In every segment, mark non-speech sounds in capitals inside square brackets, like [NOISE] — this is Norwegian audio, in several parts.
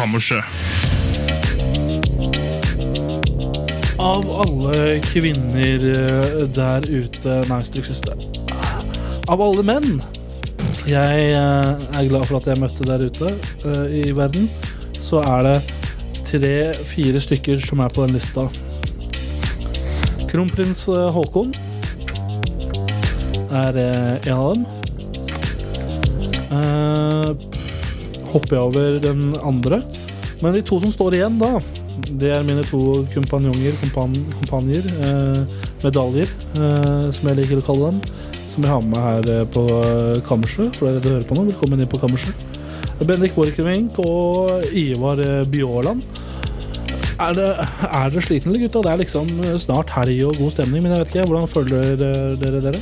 Kammerset. Av alle kvinner eh, der ute Nei, stryk siste. Av alle menn jeg eh, er glad for at jeg møtte der ute eh, i verden, så er det tre-fire stykker som er på den lista. Kronprins Haakon er en av dem. Hopper jeg over den andre. Men de to som står igjen da, det er mine to kompanjonger, kompan, kompanjer, eh, medaljer, eh, som jeg liker å kalle dem. Som jeg har med meg her eh, på eh, kammerset, for dere hører på nå. Velkommen inn på kammerset. Bendik Borchgrevink og Ivar eh, Bjåland. Er er dere slitne, gutta? Det er liksom snart helg og god stemning, men jeg vet ikke. Hvordan føler dere dere?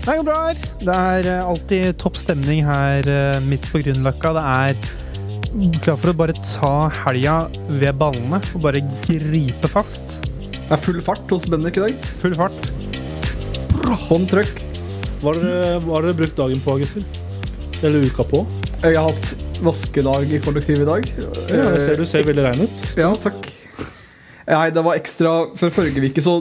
Det går bra her. Det er eh, alltid topp stemning her eh, midt på Grünerløkka. Det er klar for å bare ta helga ved ballene og bare gripe fast. Det er full fart hos Bendik i dag. Full fart. Håndtrykk. Hva har dere brukt dagen på, gutter? Eller uka på? Jeg har hatt vaskedag i kollektivet i dag. Ja, jeg ser du ser veldig rein ut. Ja, takk. Nei, det var ekstra For forrige uke så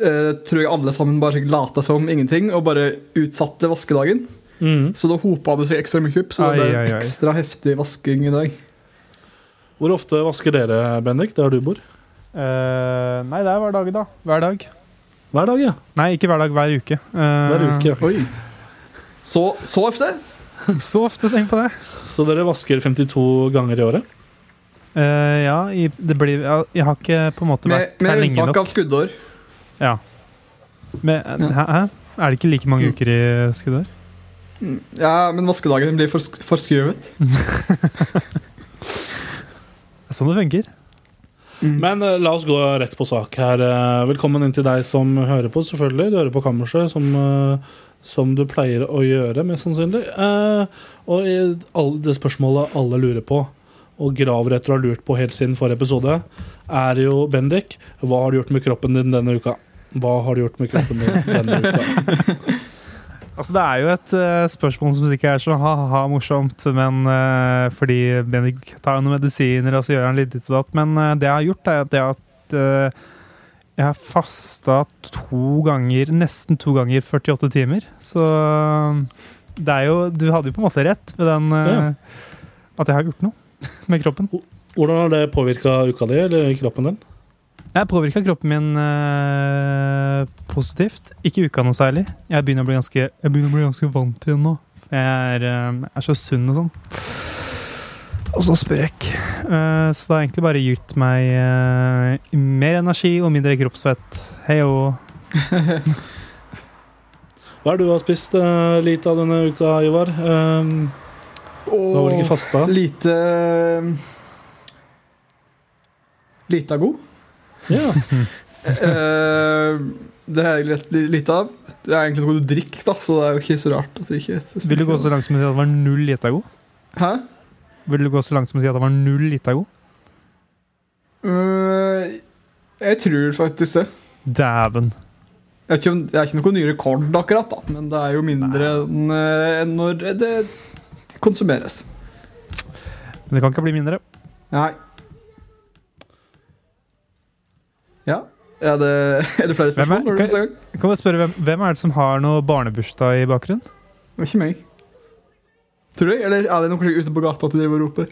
eh, tror jeg alle sammen bare lata som ingenting og bare utsatte vaskedagen. Mm. Så da hopa det seg ekstra mye opp, så det ble Ai, ai, ai. ekstra heftig vasking i dag. Hvor ofte vasker dere, Bendik, der du bor? Eh, nei, det er hver dag, da. Hver dag. Hver dag, ja. Nei, ikke hver dag. Hver uke. Eh, Hver uke. Oi. Så, så ofte? [LAUGHS] Så ofte, tenk på det. Så dere vasker 52 ganger i året? Uh, ja, i, det blir Jeg har ikke på en måte Med, vært her med lenge unntak nok. av skuddår. Ja. Men, hæ, hæ? Er det ikke like mange Mm. uker i skuddår? Mm. Ja, men vaskedagen blir forskruvet. forskrevet. [LAUGHS] Det er Sånn det funker. Mm. Men uh, la oss gå rett på sak her. Uh, velkommen inn til deg som hører på, selvfølgelig. Du hører på Kammerset, som, uh, som du pleier å gjøre, mest sannsynlig. Eh, og i alle, det spørsmålet alle lurer på, og graver etter å ha lurt på helt siden forrige episode, er jo Bendik, hva har du gjort med kroppen din denne uka? Hva har du gjort med kroppen din denne uka? [LAUGHS] Altså, det er jo et uh, spørsmål som ikke er så ha-ha morsomt, men uh, fordi Bendik tar noen medisiner, og så gjør han litt ditt og datt. Men uh, det jeg har gjort, er at jeg har, uh, jeg har fasta to ganger, nesten to ganger 48 timer. Så det er jo Du hadde jo på en måte rett ved den At jeg har gjort noe [LAUGHS] med kroppen. Hvordan har det påvirka uka di, eller kroppen din? Jeg påvirka kroppen min eh, positivt. Ikke uka noe særlig. Jeg begynner å bli ganske, å bli ganske vant igjen nå. Jeg er, eh, er så sunn og sånn. Og så sprek. Eh, så det har egentlig bare gitt meg eh, mer energi og mindre kroppsfett. Hei og [LAUGHS] Hva er det du har spist uh, lite av denne uka, Ivar? Um, du har vel ikke fasta? Lite Lite av god. Ja. [LAUGHS] Eh, det er litt li- lite av. Det er egentlig noe du drikker, da, så det er jo ikke så rart. at det ikke er Vil du gå så langt som å si at det var null Itago? Hæ? Vil du gå så langt som å si at det var null Itago? Uh, jeg tror faktisk det. Dæven. Det er ikke noe ny rekord, akkurat, da, men det er jo mindre enn en når det konsumeres. Men det kan ikke bli mindre. Nei. Ja. Er det, er det flere Hvem er- spørsmål? Kan-? Jeg kan jeg spørre, hvem, hvem er det som har noe barnebursdag i bakgrunnen? Det er ikke meg. Tror du? Eller er det noen ute på gata at de driver og roper?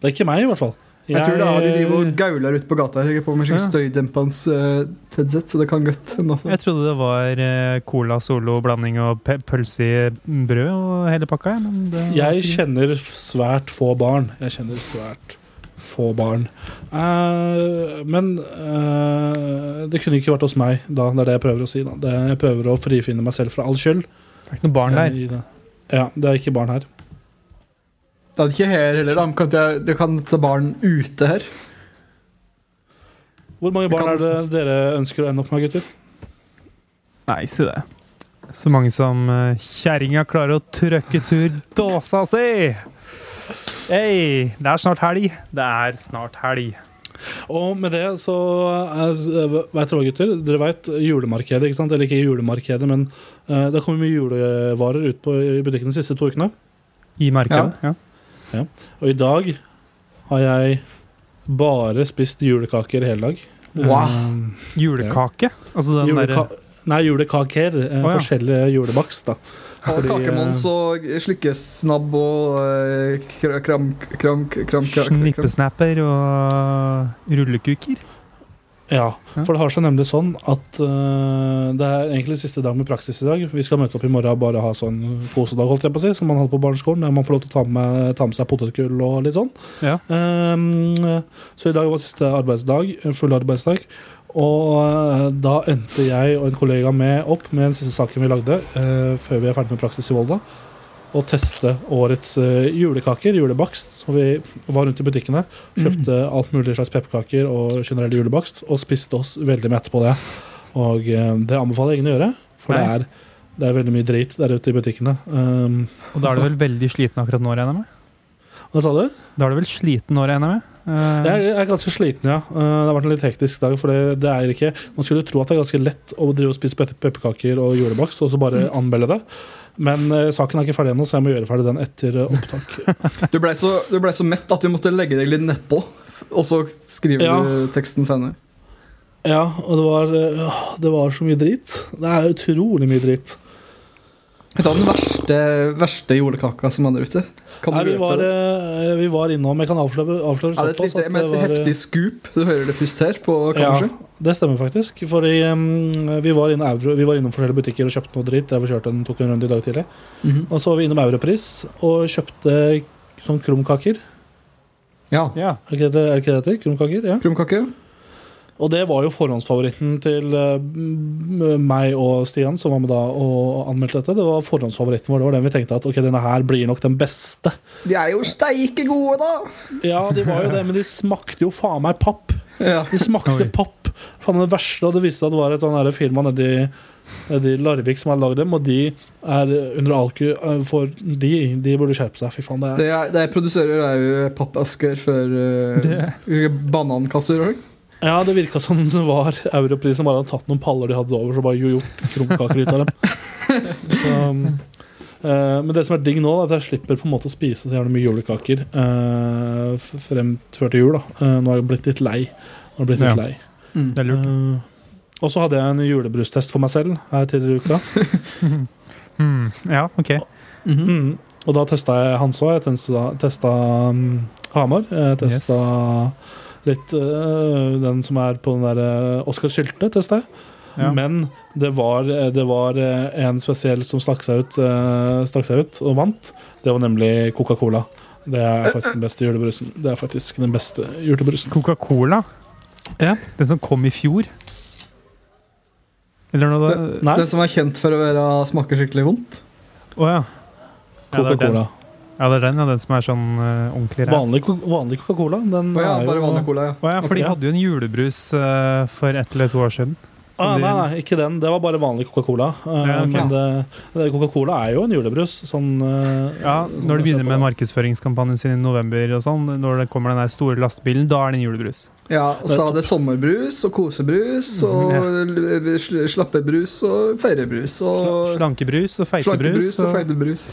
Det er ikke meg, i hvert fall. Jeg, tror det er de driver og gauler ute på gata. her. Er på med Ja. støydempende uh, headset, så det kan godt Jeg trodde det var uh, Cola Solo-blanding og pølse i brød og hele pakka. jeg, Men det Jeg sikkert- kjenner svært få barn. Jeg kjenner svært få barn. Uh, men uh, det kunne ikke vært hos meg, da. Det er det jeg prøver å si. Da. Det, jeg prøver å frifinne meg selv fra all skyld. Det er ikke noe barn der. Ja, det er ikke barn her. Det er ikke her heller, da. Kan jeg, du kan ta barn ute her. Hvor mange barn kan- er det dere ønsker å ende opp med, gutter? Nei, si det. Så mange som uh, kjerringa klarer å trøkke tur dåsa si! Hey, det er snart helg. Det er snart helg. Og med det så Vet dere hva, gutter? Dere vet julemarkedet, ikke sant? Eller ikke julemarkedet, men uh, det kommer mye julevarer ut på, i butikken de siste to ukene. I markedet. Ja. Og i dag har jeg bare spist julekaker hele dag. Wow. Um, Julekake? Altså den juleka derre Nei, julekaker. Eh, Å, ja. Forskjellige julebakst, da. Og Fordi, kakemons og slikkesnabb og eh, kra- kram... kram... kram... kram Snippesnapper og rullekuker. Ja, for det har seg nemlig sånn at uh, det er egentlig siste dag med praksis i dag. Vi skal møte opp i morgen og bare ha sånn kosedag, holdt jeg på å si, som man hadde på barneskolen. Der man får lov til å ta med, ta med seg potetgull og litt sånn. Ja. Um, så i dag var siste arbeidsdag, full arbeidsdag. Og eh, da endte jeg og en kollega med opp med den siste saken vi lagde uh, før vi er ferdig med praksis i Volda. Å teste årets eh, julekaker, julebakst. Så vi var rundt i butikkene, kjøpte alt mulig slags pepperkaker og generell julebakst, og spiste oss veldig mette på det. Og eh, det anbefaler jeg ingen å gjøre, for det er, det er veldig mye drit der ute i butikkene. Um, Og da er du vel veldig sliten akkurat nå, regner jeg med? hva sa du? Da er du vel sliten nå, regner jeg med? Eh, Jeg er, ganske sliten, ja. Det har vært en litt hektisk dag. For det, det er ikke Man skulle tro at det er ganske lett å drive og spise pep- pepperkaker og julebakst, og så bare anmelde det. Men uh, saken er ikke ferdig ennå, så jeg må gjøre ferdig den etter uh, opptak. [LAUGHS] Du blei så, du ble så mett at du måtte legge deg litt nedpå, og så skriver Ja. du teksten senere. ja, og det var, eh, det var så mye drit. Det er utrolig mye drit. Vet du den verste, verste julekaka som er der ute? Kan Nei, vi, var, eh, vi var innom Jeg kan avsløre, avsløre ja, det et, såpass lite, med det et var, heftig scoop? Du hører det først her på Ja, det stemmer faktisk. Fordi um, vi, var Euro, vi var innom forskjellige butikker og kjøpte noe dritt. Der vi kjørte en, tok en runde i dag tidlig. Mhm. Og så var vi innom Europris og kjøpte sånn krumkaker. Ja. Ja. Er det er det ikke det det heter? Krumkaker? Ja. Krumkake? Og det var jo forhåndsfavoritten til eh, meg og Stian, som var med da og anmeldte dette. Det var forhåndsfavoritten vår. Det var den vi tenkte at ok, denne her blir nok den beste. De er jo steike gode, da! Ja, de var jo det, men de smakte jo faen meg papp. Ja. De smakte Oi. papp. Faen det verste, og det viste seg at det var et sånn firma nedi de Larvik som har lagd dem, og de er under alku eh, for de. De burde skjerpe seg. Fy faen, det er Det, er, det er produserer, er jo pappesker for uh, banankasser òg. Ja, det virka som det var Europris som bare hadde tatt noen paller de hadde over, så bare gjort krumkaker ut av dem. [LAUGHS] Så, uh, men det som er digg nå, er at jeg slipper på en måte å spise så jævlig mye julekaker uh, frem før til jul. da. uh, nå har jeg blitt litt lei. Nå har jeg blitt litt Ja. lei. Mm. Det er lurt. Og så hadde jeg en julebrustest for meg selv her tidligere i uka. [LAUGHS] mm, Ja, ok. Mhm. Mm. Og da testa jeg Hansa, jeg testa, testa um, Hamar. Jeg testa litt uh, den som er på den der øh, Oscar Sylte, til sted. Ja. Men det var, det var en spesiell som stakk seg, ut, uh, stakk seg ut og vant. Det var nemlig Coca-Cola. Det er faktisk den beste julebrusen. Det er faktisk den beste julebrusen. Coca-Cola? Ja. Den som kom i fjor? Eller noe Den, Nei. den som er kjent for å være, smake skikkelig vondt. Å oh, Ja. Coca-Cola. Ja, det er den, ja, den som er sånn uh, ordentlig ræv. Vanlig, Co- vanlig Coca-Cola. Den Å ja, er jo bare vanlig cola, ja. Å ja, for de Ok. hadde jo en julebrus eh, for ett eller to år siden. som Ah, de- nei, nei, ikke den. Det var bare vanlig Coca-Cola. Uh, Ja, ok. Men det, det, Coca-Cola er jo en julebrus. Sånn, uh, Ja, Når de jeg ser begynner på. med markedsføringskampanjen sin i november, og sånn, når det kommer den der store lastebilen, da er det en julebrus. Ja, og så er det sommerbrus og kosebrus og l- sl- slappebrus og feirebrus Sla- og Slankebrus og feitebrus. slankebrus og og- feitebrus.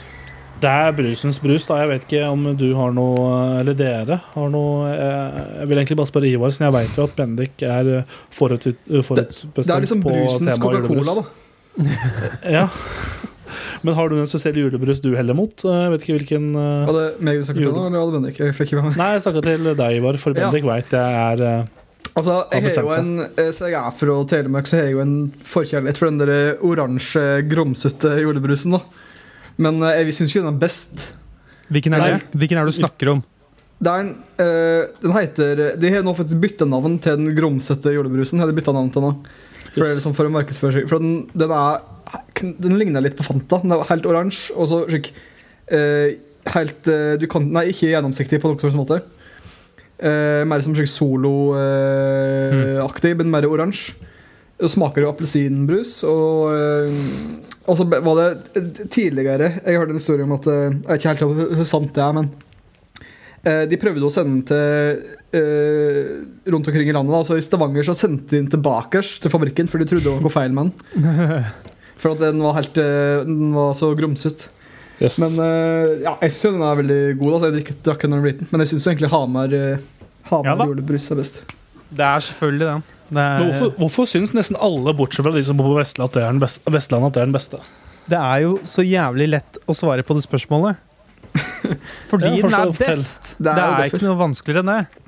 Det er brusens brus. da Jeg vet ikke om du har noe Eller dere har noe eh, Jeg vil egentlig bare spørre Ivar, siden jeg vet jo at Bendik er eh, forut, forutbestemt Det er liksom på brusens Coca-Cola, da. [LAUGHS] Ja. Men har du en spesiell julebrus du heller mot? Eh, Jeg vet ikke hvilken Var det meg du snakket til nå, eller var det Bendik? Jeg fikk ikke med meg. Nei, jeg snakka til deg, Ivar, for Ja. Bendik vet jeg er Altså, jeg har jo en Så jeg er fra Telemark, så jeg har jo en forkjærlighet for den der oransje, grumsete julebrusen, da. Men uh, jeg syns ikke den er best. Hvilken er Nei. det? Hvilken er det du snakker om? Det er en, uh, den heter De har nå faktisk bytta navn til den grumsete julebrusen. Har de navn til nå For, Yes. liksom for å markedsføre For den, den er Den ligner litt på Fanta. Den er helt oransje og så slik uh, Helt uh, du kan, Nei, ikke gjennomsiktig på noen slags måte. Eh, mer som slik soloaktig, men mer oransje. Smaker jo appelsinbrus. Og, eh, og så var det tidligere Jeg hørte en historie om at eh, Jeg vet ikke helt hvor hvor sant det er, men eh, de prøvde å sende den til uh, rundt omkring i landet. Da. Så I Stavanger så sendte de den tilbake til fabrikken, for de trodde det var noe feil med den. [LAUGHS] For at den var, helt, eh, den var så grumset. Yes. Men uh, ja, jeg syns den er veldig god. Altså. Jeg drakk, drakk den da jeg var liten, men jeg syns egentlig Hamar, uh, Hamar Ja julebrus er best. Det er selvfølgelig den. Det er, Men hvorfor, hvorfor syns nesten alle, bortsett fra de som bor på Vestlandet, at det er den beste, Vestland, at det er den beste? det er jo så jævlig lett å svare på det spørsmålet. [LAUGHS] Fordi Ja, den er best! Det Det er er, ikke noe vanskeligere enn det.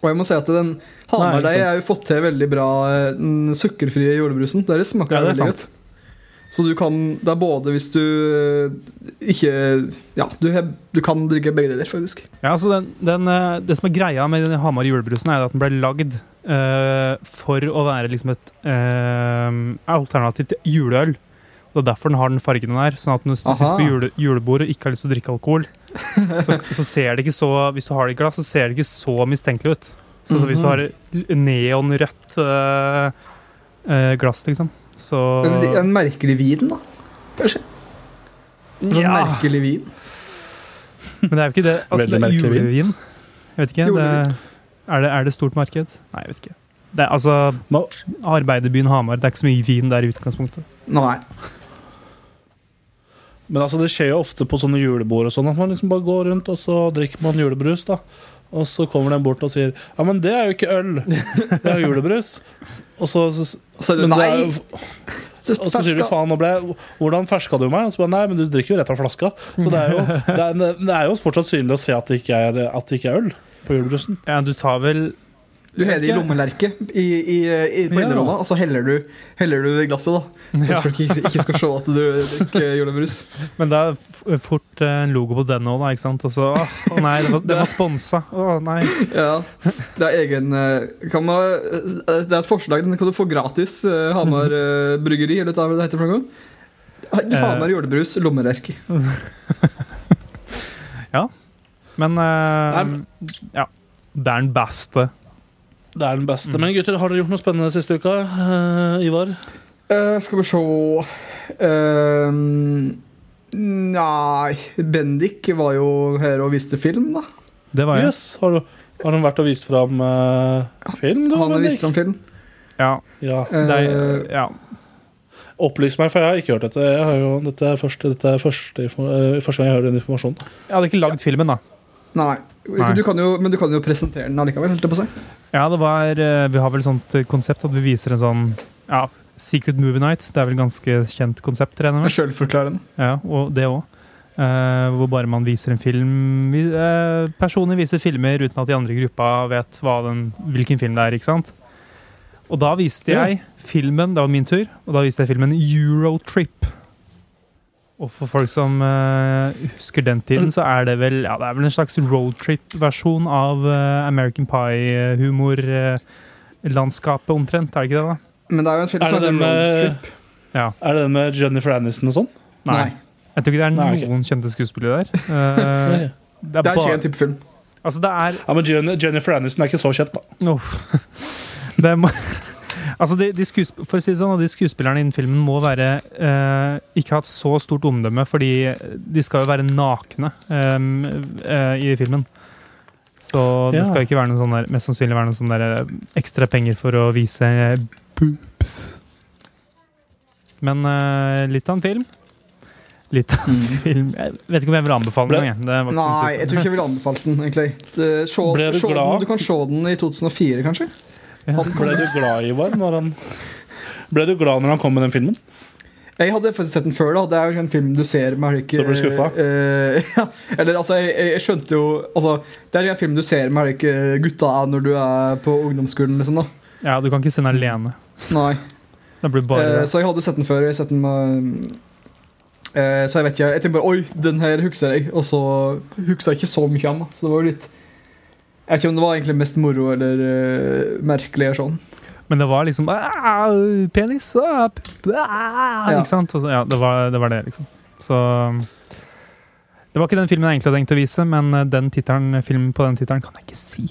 Og jeg må si at den Hamar Nei, ikke de sant. har jo fått til veldig bra eh, den sukkerfrie julebrusen. Det smaker Ja, det er veldig sant. godt. Så du kan Det er både hvis du eh, ikke Ja, du, du kan drikke begge deler, faktisk. Ja, altså den, den, eh, det som er greia med den Hamar julebrusen, er at den ble lagd eh, for å være liksom et uh, alternativ til juleøl. Og Det er derfor den har den fargen den er. Sånn at hvis du Aha. sitter på jule, julebord og ikke har lyst til å drikke alkohol, [LAUGHS] så, så ser det ikke så Hvis du har det i glass, så ser det ikke så mistenkelig ut. Så, så hvis du Mhm. har neonrødt uh, eh, glass, liksom, så En, en merkelig vin, da. Kanskje. En Ja. merkelig vin. Men det er jo ikke det. Altså, det er julevin. Jeg vet ikke. Det. Er, det, er det stort marked? Nei, jeg vet ikke. Det er, altså, Arbeiderbyen Hamar. Det er ikke så mye vin der i utgangspunktet. Nei. Men altså, det skjer jo ofte på sånne julebord og sånn at man liksom bare går rundt, og så drikker man julebrus, da. Og så kommer den bort og sier Ja, men det er jo ikke øl, det er julebrus. Og så, så, Så men nei. det er og så sier du faen, nå ble jeg, hvordan ferska du meg? Og så bare, nei, men du drikker jo rett fra flaska. Så det er jo, det er, det er jo fortsatt synlig å se at det ikke er, at det ikke er øl på julebrusen. Ja, du tar vel Du har det i lommelerket i, i, i, på Ja. innerlomma, og så heller du, heller du det i glasset, da. For ja, folk ikke, ikke skal se at du drikker julebrus. Men det er fort eh, en logo på den òg, da. ikke sant? Og så Å nei, det var, det var [LAUGHS] sponsa. Å nei. Ja, det er egen eh, kan man, Det er et forslag. Den kan du få gratis. eh, Hamar eh, bryggeri, eller hva det heter for noe. Hamar julebrus, lommelerke. [LAUGHS] Men uh, Nei, men- ja. Det er den beste. Det er den beste. Men gutter, har dere gjort noe spennende siste uka? Uh, Ivar? Uh, skal vi se Nei Bendik var jo her og viste film, da. Det var jeg. Yes. Har, du, har han vært og vist fram film, du? Han har Bendik? vist fram film. Ja. Ja. Er, ja. Opplys meg, for jeg har ikke hørt dette. Jeg har jo, dette er første, dette er første, første gang jeg hører den informasjonen. Jeg hadde ikke lagd filmen, da. Nei. Nei. Du kan jo, men du kan jo presentere den allikevel. holdt jeg på å si. Ja, det var eh, Vi har vel sånt eh, konsept at vi viser en sånn ja, Secret Movie Night. Det er vel ganske kjent konsept, regner jeg. Sjølforklarende. Ja, og det òg. hvor bare man viser en film eh, Personer viser filmer uten at de andre i gruppa vet den, hvilken film det er. ikke sant? Og da viste Ja. jeg filmen Det var min tur. Og da viste jeg filmen Eurotrip. Og for folk som uh, husker den tiden, så er det vel ja, det er vel en slags roadtrip-versjon av uh, American Pie-humorlandskapet, omtrent. Er det ikke det, da? Men det er jo en film som heter Roadtrip. Ja. er det den med Jennifer Aniston og sånn? Nei. Jeg tror ikke det er Nei, noen kjente skuespillere der. [LAUGHS] Uh, det er Det er ikke en type film. Altså, det er Ja, men Jennifer Aniston er ikke så kjent, da. Uff. [LAUGHS] Det må, [LAUGHS] altså de, de skuesp for å si det sånn, de skuespillerne innen filmen må være eh, ikke ha et så stort omdømme, fordi de skal jo være nakne em, eh, i filmen. Så det Ja. skal ikke være noe sånn der, mest sannsynlig være noen sånn der eh, ekstra penger for å vise boobs. Men eh, litt av en film. Litt av en film Jeg vet ikke om jeg vil anbefale den. jeg. Så Nei, jeg tror ikke jeg ville anbefalt den, egentlig. Det, se, Ble du glad? Den, du kan se den i 2004, kanskje? Ble du glad, Ivar, når han Ble du glad når han kom med den filmen? Jeg hadde faktisk sett den før. da Det er jo en film du ser med ikke Så ble du skuffa? Uh, [LAUGHS] ja, eller altså, jeg, jeg skjønte jo altså, Det er en film du ser med ikke gutta når du er på ungdomsskolen. Liksom, da Ja, du kan ikke se den alene. Nei Det blir bare uh, Så jeg hadde sett den før. Jeg sett den med uh, Så jeg vet ikke Jeg tenkte bare Oi, den her husker jeg. Og så husker jeg ikke så mye av den. da Så det var jo litt Jeg vet ikke om det var egentlig mest moro eller uh, merkelig. eller sånn. Men det var liksom «Ah, Penis ah, p- ah, Ja. Ikke sant? Altså, ja, det var, det var det, liksom. Så Det var ikke den filmen jeg egentlig hadde tenkt å vise, men eh, den tittelen, filmen på den tittelen kan jeg ikke si.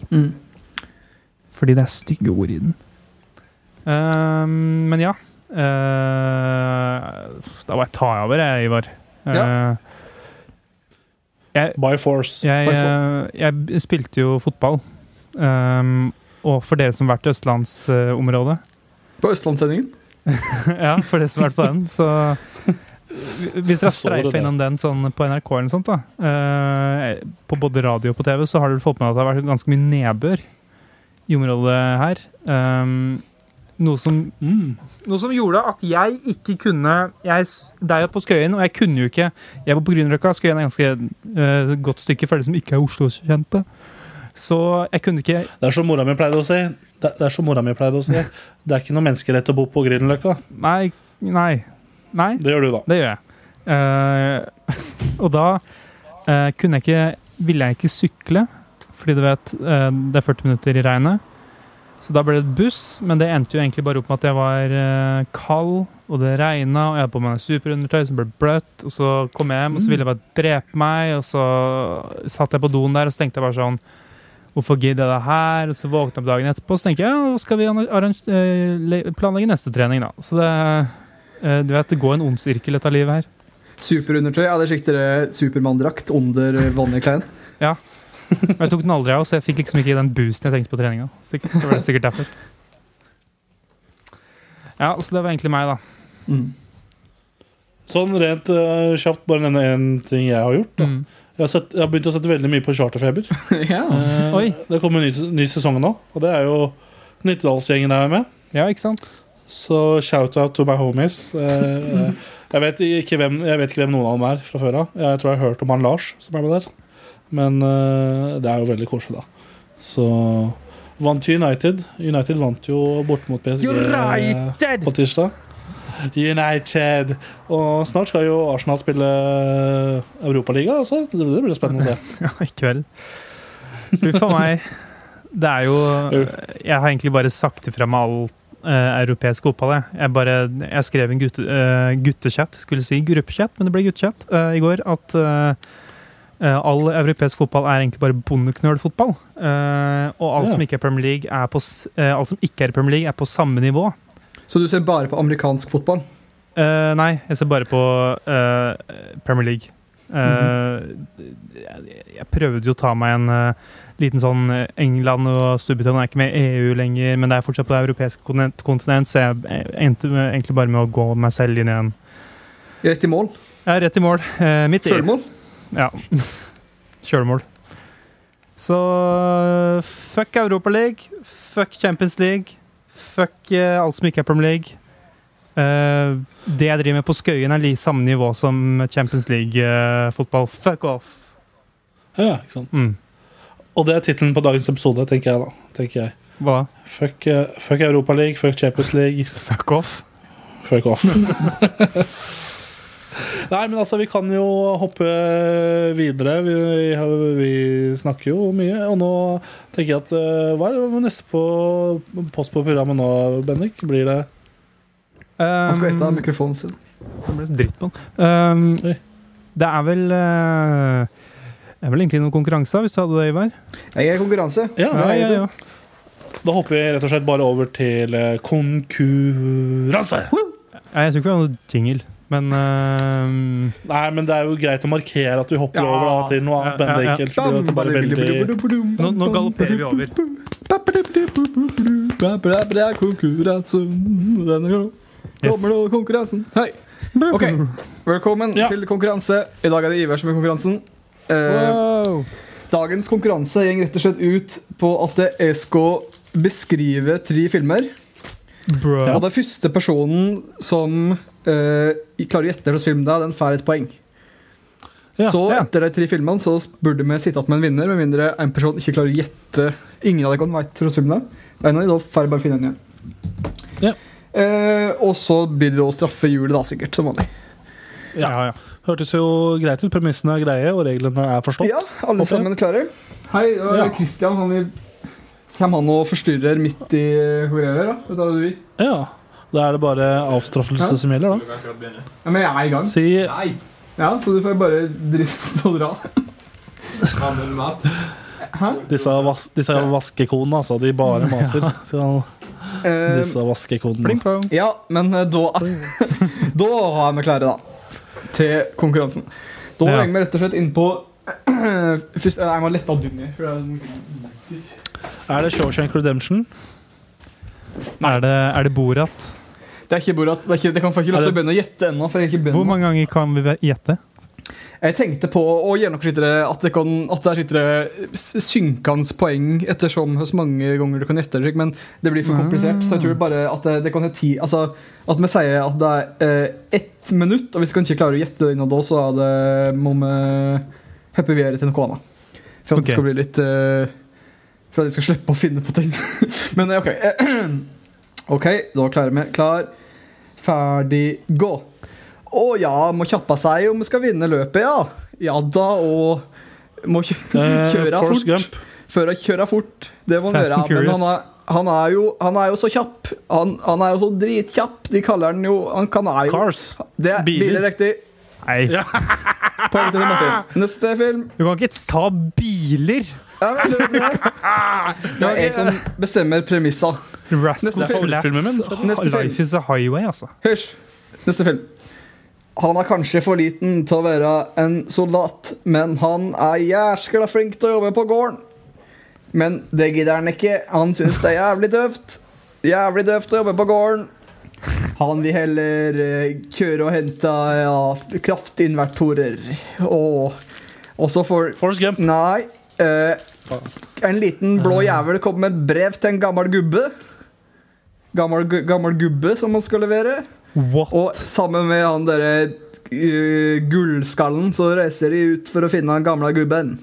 Fordi det er stygge ord i den. Um, men ja. Uh, da var jeg ta over, jeg, Ivar. Eh, jeg, By force. jeg, eh, jeg spilte jo fotball. Um, og for dere som har vært i østlandsområdet På Østlandssendingen. [LAUGHS] Ja, for dere som har vært på den, så Hvis dere har Så streifa innom den sånn på NRK eller noe sånt, da uh, På både radio og på TV, så har dere fått med at det har vært ganske mye nedbør i området her. Ehm, noe som Mm. noe som gjorde at jeg ikke kunne jeg, Det er jo på Skøyen, og jeg kunne jo ikke Jeg var på Grünerløkka. Skøyen er ganske uh, godt stykke for de som ikke er Oslo-kjente. Så jeg kunne ikke Det er som mora mi pleide å si. Det, det er som mora mi pleide å si. Det er ikke noe menneskerett å bo på Grünerløkka. Nei. Nei. Nei. Det gjør du, da. Det gjør jeg. Uh, og da uh, kunne jeg ikke Ville jeg ikke sykle, fordi du vet det er 40 minutter i regnet. Så da ble det buss, men det endte jo egentlig bare opp med at jeg var uh, kald, og det regna, og jeg hadde på meg superundertøy som ble bløtt, og så kom jeg hjem, og så ville jeg bare drepe meg, og så satt jeg på doen der, og så tenkte jeg bare sånn Hvorfor gidder jeg det her? Og så våkna jeg opp dagen etterpå, og så tenker jeg ja, skal vi eh, planlegge neste trening, da. Så det uh, Du vet, det går en ond sirkel, dette livet her. Superundertøy. ja, det sikter Supermann-drakt under vanlige klær. Men jeg tok den aldri av, så jeg fikk liksom ikke den boosten jeg tenkte på treninga. Sikkert, det var det sikkert derfor. Ja, så det var egentlig meg, da. Mm. Sånn rent uh, kjapt, bare nevne én ting jeg har gjort. Da. Mm. Jeg, har sett, jeg har begynt å sette veldig mye på Charterfeber. [LAUGHS] ja. uh. Det kommer en ny, ny sesong nå, og det er jo Nittedalsgjengen er med. Ja, ikke sant? Så shout-out to my homies. Eh, [LAUGHS] jeg, vet ikke hvem, jeg vet ikke hvem noen av dem er fra før av. Jeg tror jeg har hørt om han Lars som er med der. Men uh, det er jo veldig koselig, da. Så vant jo United. United vant jo borte mot PSG United! på tirsdag. United! Og snart skal jo Arsenal spille Europaliga, altså. Det det blir spennende å se. [LAUGHS] Ja, i kveld. Huff a meg. Det er jo Jeg har egentlig bare sagt ifra med all Uh, europeisk fotball. Jeg. Jeg, bare, jeg skrev en gutte, uh, guttechat, skulle si gruppechat, men det ble guttechat uh, i går, at eh, eh, all europeisk fotball er egentlig bare bondeknølfotball. Eh, og alt Ja. som ikke er Premier League, er på, eh, alt som ikke er Premier League, er på samme nivå. Så du ser bare på amerikansk fotball? Uh, nei, jeg ser bare på uh, Premier League. Eh, jeg, jeg prøvde jo å ta meg en eh, liten sånn eh, England og Storbritannia er ikke med i EU lenger, men det er fortsatt på det europeiske kontinent, kontinent så jeg eh, endte egentlig bare med å gå meg selv inn igjen. Rett i mål? Er rett i mål. Uh, mitt. Sjølmål? Ja. Kjølemål. Så fuck Europaliga, fuck Champions League, fuck uh, alt som ikke er Premier League. Uh, det jeg driver med på Skøyen, er like samme nivå som Champions League-fotball. fuck off! Ja, ikke sant? Mm. Og det er tittelen på dagens episode, tenker jeg da. Tenker jeg. Hva? Fuck, uh, fuck Europaliga, fuck Champions League, Fuck off? fuck off. [LAUGHS] Nei, men altså, vi kan jo hoppe videre. Vi, vi, vi snakker jo mye. Og nå tenker jeg at eh, Hva er det neste på post på programmet nå, Bendik? Blir det Han skal ete av mikrofonen sin. Det ble dritt på den. Um, det er vel eh, Det er vel egentlig noen konkurranse, hvis du hadde det, Ivar? Jeg er konkurranse. Ja, Det er ja. Da hopper vi rett og slett bare over til eh, konkurranse. Ja, jeg tror ikke vi har noe jingle, men uh, Nei, men det er jo greit å markere at vi hopper Ja. over da, til noe annet. Ja, ja, ja. Bare veldig nå, nå galopperer vi over. Yes. kommer nå konkurransen. Hei. Ok, velkommen Ja. til konkurranse. I dag er det Ivar som er konkurransen. Uh, Wow. dagens konkurranse går rett og slett ut på at jeg skal beskrive tre filmer. Bro. Og den første personen som uh, klarer å gjette hvilken film det er, den får et poeng. Ja, så ja. etter de tre filmene så burde vi sitte igjen med en vinner, med mindre en person ikke klarer å gjette Ingen av dere vet hvilken film det er. En av de, da får bare finne en igjen. Ja. Uh, og så blir det å straffe hjulet, da, sikkert, som vanlig. Ja, ja. Hørtes jo greit ut. Premissene er greie, og reglene er forstått. Ja, alle sammen klare? Hei, det var Ja. Christian. Han vil Kommer han og forstyrrer midt i hvor jeg er? da? Vil? Ja. Da er det bare avstraffelse Ja. som gjelder, da. Ja, men jeg er i gang. Si Nei! Ja, Så du får bare drifte og dra. Gammel mat. Hæ? disse, vas disse vaskekonene, altså. De bare maser. Skal Eh, disse vaskekonene. Pling ja, men eh, da [LAUGHS] Da har vi klare, da. Til konkurransen. Da Ja. legger vi rett og slett inn på [CLEARS THROAT] Først, eh, Jeg må lette av Dunny. Er- det Shawshank Redemption? Er det, er det Borat? Det er ikke Borat. Det, er ikke, det kan få ikke lov til å begynne å gjette ennå. for jeg er ikke Hvor mange ganger kan vi gjette? Jeg tenkte på å noe at det kan, at der sitter det synkende poeng ettersom hvor mange ganger du kan gjette, men det blir for komplisert. Så jeg tror bare at det, det kan ha ti Altså at vi sier at det er eh, ett minutt, og hvis vi ikke klarer å gjette det innen da, så er det, må vi hoppe videre til noe annet. For at okay. det skal bli litt eh, For at de skal slippe å finne på ting. [LAUGHS] men eh, OK. [CLEARS THROAT] OK, da klarer vi. Klar, ferdig, gå. Å ja, må kjappe seg om vi skal vinne løpet, ja. Ja da, og må kjø Eh, [LAUGHS] kjøre fort. Gump. Før å kjøre fort. Det må han Fast gjøre. and Men han er, han, er jo, han er jo så kjapp. Han, han er jo så dritkjapp. De kaller han jo Han kan er jo Cars. Det er Biler. biler riktig. Nei, Poeng til Martin. [LAUGHS] Neste film. du kan ikke ta biler! Ja, det, det, det er jeg som bestemmer premissa. Neste film. Neste. Life is a highway, altså. Hysj! Neste film. Han er kanskje for liten til å være en soldat, men han er jæskla flink til å jobbe på gården. Men det gidder han ikke. Han syns det er jævlig døvt. Jævlig døvt å jobbe på gården. Han vil heller eh, kjøre og hente ja, kraftinvertorer. Og, så får Forrest Gump. Nei. Eh, en liten blå jævel kom med et brev til en gammel gubbe. Gammel, gammel gubbe som han skal levere. What? Og sammen med han derre uh, gullskallen så reiser de ut for å finne den gamle gubben.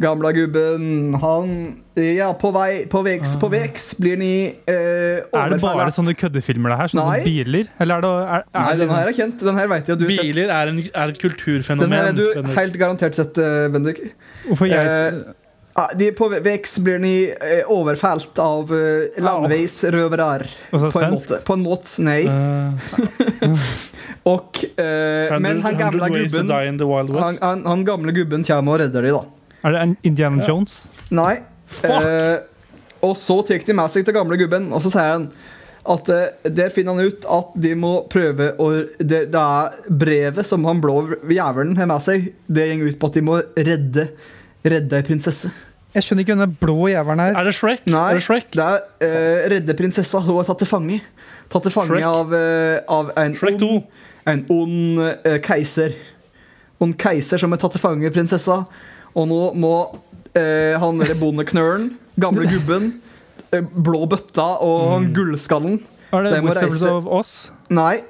Gamle gubben, han Ja, på vei På veks på veks blir ni eh, Er det bare sånne køddefilmer, det her? Sånn Nei. som biler? Eller er det, er, er Nei, den her er kjent. Den her vet jeg at du har sett. Biler er, en, er et kulturfenomen. Den her er du Bendik. helt garantert sett, eh, Bendik. Hvorfor jeg Eh, Ah, de på veks blir ni eh, overfalt av eh, landeveisrøvere. På en måte. På en måte, nei. Eh, [LAUGHS] Og, eh, men han gamle 100 Ways to gubben Die in the Wild han, han, han gamle gubben kommer og redder de, da. Er det en Indiana Jones? Nei. Eh, og så tar de med seg til gamle gubben, og så sier han at eh, der finner han ut at de må prøve å Det, det er brevet som han blå jævelen har med seg, det går ut på at de må redde Redde ei prinsesse. Jeg skjønner ikke hvem den blå jævelen er. Er det Shrek? Nei, Er det Shrek? det er eh, redde prinsessa. Hun er tatt til fange. Tatt til fange Shrek. av, eh, av en Shrek 2. en ond eh, keiser. Ond keiser som er tatt til fange prinsessa. Og nå må eh, han derre bondeknølen, gamle gubben, eh, blå bøtta og han gullskallen Er det må Wizards of Oz? Nei.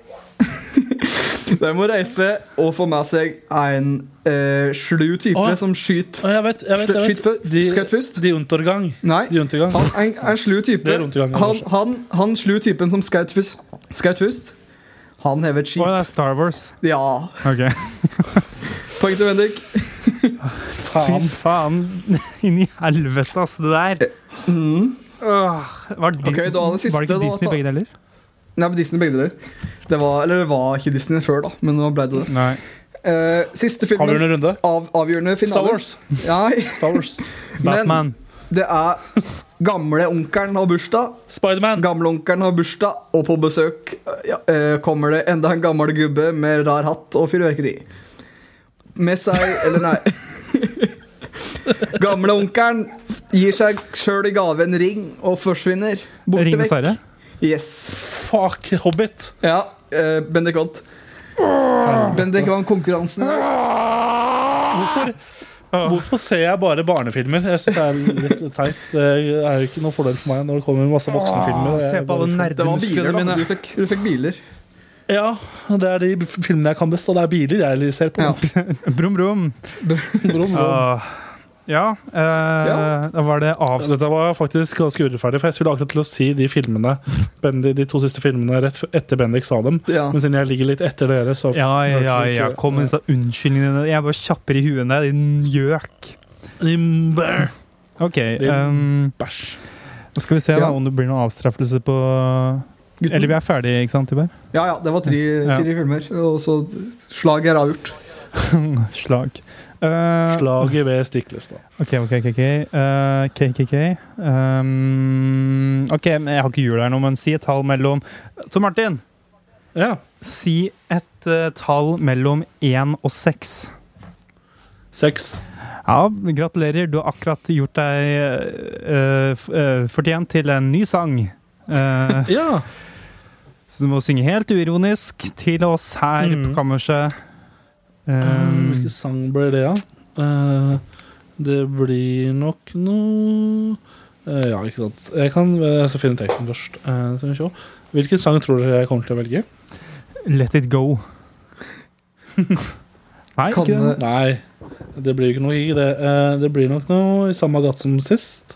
[LAUGHS] De må reise og få med seg en eh, slu type Å. som skyter Å, jeg vet, jeg vet, jeg Skyt vet. fø- skutt først? De Untergang. Nei. De Untergang. Han, en, en slu type. Det er rundt i gangen, Han, han, han slu typen som skaut først. Skaut først. Han hever et Å, det er Star Wars. Ja. Ok. [LAUGHS] Poeng til Bendik. Fy Faen. faen. [LAUGHS] Inn i helvete, ass, det der. Åh, var, det, okay, da det siste, var det ikke da, Disney da, begge deler? Nei, men Disney begge deler. Det var, eller det var ikke Disney før, da, men nå ble det det. Nei. Uh, siste filmen Avgjørende runde. av avgjørende Star. Wars. [LAUGHS] Star Wars. [LAUGHS] men det er gamle onkelen har bursdag. Spiderman. Gamleonkelen har bursdag, og på besøk ja, uh, kommer det enda en gammel gubbe med rar hatt og fyrverkeri. Med seg Eller nei. Gamleonkelen gir seg sjøl i gave en ring og forsvinner. Borte Ringenes vekk. herre. Yes. Fuck Hobbit. Ja, Uh, Bendik vant. Bendik vant konkurransen. Hvorfor, hvorfor ser jeg bare barnefilmer? Jeg synes Det er litt teit. Det er jo ikke noe fordel for meg når det kommer masse voksenfilmer. og jeg Se på alle nerdemusklene mine. Du fikk, du fikk biler. Ja, det er de filmene jeg kan best, og det er biler jeg ser på. Brum, brum. Brum, brum. Åh, Ja, eh, Ja. da var det av... Dette var faktisk ganske urettferdig, for jeg skulle akkurat til å si de filmene Bendy, de to siste filmene rett etter Bendik sa dem. Ja. Men siden jeg ligger litt etter dere, så Ja, ja, ja, ja. kom med disse unnskyldningene. Jeg bare kjapper i huet der, din gjøk. Din bæ- Ok, Din um, Bæsj. skal vi se da om det blir noen avstraffelse på Gutten. Eller vi er ferdige, ikke sant, Tiber? Ja, ja, det var tre, Ja. tre filmer. Og så slag er avgjort. [LAUGHS] Slag. Eh, Slaget ved Stiklestad. Ok, ok, ok. ok. Eh, KKK. Um, ok, men jeg har ikke hjul her nå, men si et tall mellom Tor Martin, Ja. si et uh, tall mellom én og seks. Seks. Ja, gratulerer. Du har akkurat gjort deg fortjent til en ny sang. Ja. [LAUGHS] så du må synge helt uironisk til oss her Mm. på kammerset. Eh, Um, Hvilken sang blir det, da? Eh, det blir nok noe uh, Ja, ikke sant. Jeg kan uh, finne teksten først. Eh, se. Hvilken sang tror dere jeg kommer til å velge? let it go. [LAUGHS] Nei, Kan ikke det. Nei, det blir ikke noe i det. Eh, det blir nok noe i samme gate som sist.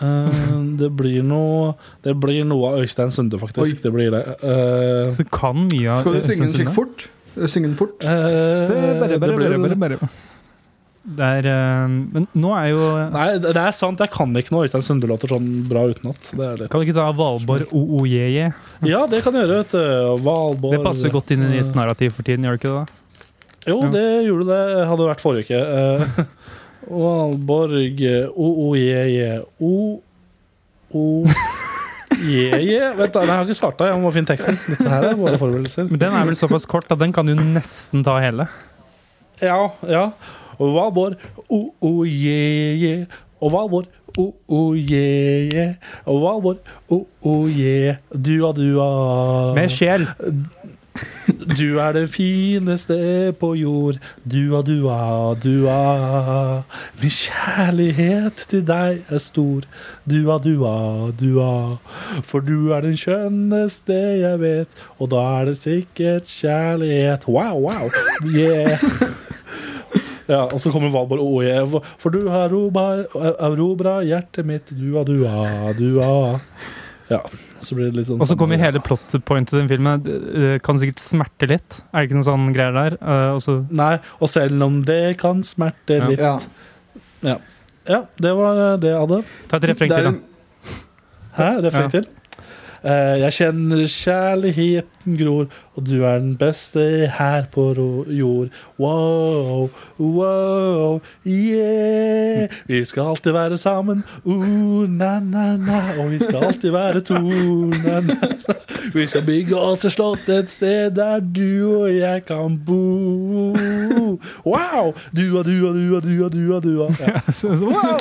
Eh, [LAUGHS] det blir noe Det blir noe av Øystein Sunde, faktisk. Oi. Det blir det. Eh, Så kan mye av Skal du synge den skikkelig Sunde. fort? Synge den fort? eh, Det, er Men nå er jo Nei, det er sant. Jeg kan ikke noe Øystein Sunde-låter sånn bra utenat. Det det. Kan du ikke ta Valborg OOJJ? Ja, det kan jeg gjøre. vet du. Valborg Det passer godt inn i ditt narrativ for tiden, gjør det ikke det? Jo, Ja. det gjorde det. Hadde vært forrige uke. Eh, [LAUGHS] Valborg O-O-Je-Je O-O-Je-Je Vent, da, jeg har ikke starta. Jeg må finne teksten. Dette her er våre forberedelser. Men den er vel såpass kort at den kan du nesten ta hele. Ja, ja. Valborg oh, oh, yeah, yeah. Og Valborg oh, oh, yeah, yeah. Og Valborg oh, oh, yeah. Dua, dua Med sjel. Du er det fineste på jord. Dua, dua, dua. Min kjærlighet til deg er stor. Dua, dua, dua. For du er den skjønneste jeg vet, og da er det sikkert kjærlighet. Wow, wow. Yeah. Ja, og så kommer Valborg yeah. For du har erobra hjertet mitt. Dua, dua, dua. Ja, så blir det litt sånn Og så kommer hele plotpointet i den filmen. Det kan sikkert smerte litt. Er det ikke noen sånn greier der? Eh, og Nei, og selv om det kan smerte Ja. litt Ja. Ja, det var det jeg hadde. ta et refreng til, da. Hæ? Refreng Ja. til? Eh, jeg kjenner kjærligheten gror, og du er den beste her på jord. Wow, wow, yeah. Vi skal alltid være sammen, uh, na, na, na. Og vi skal alltid være to, na, na, na. Vi skal bygge oss et slott et sted der du og jeg kan bo. Wow! Dua, dua, dua, dua, dua, dua. Ja. [LAUGHS] Wow!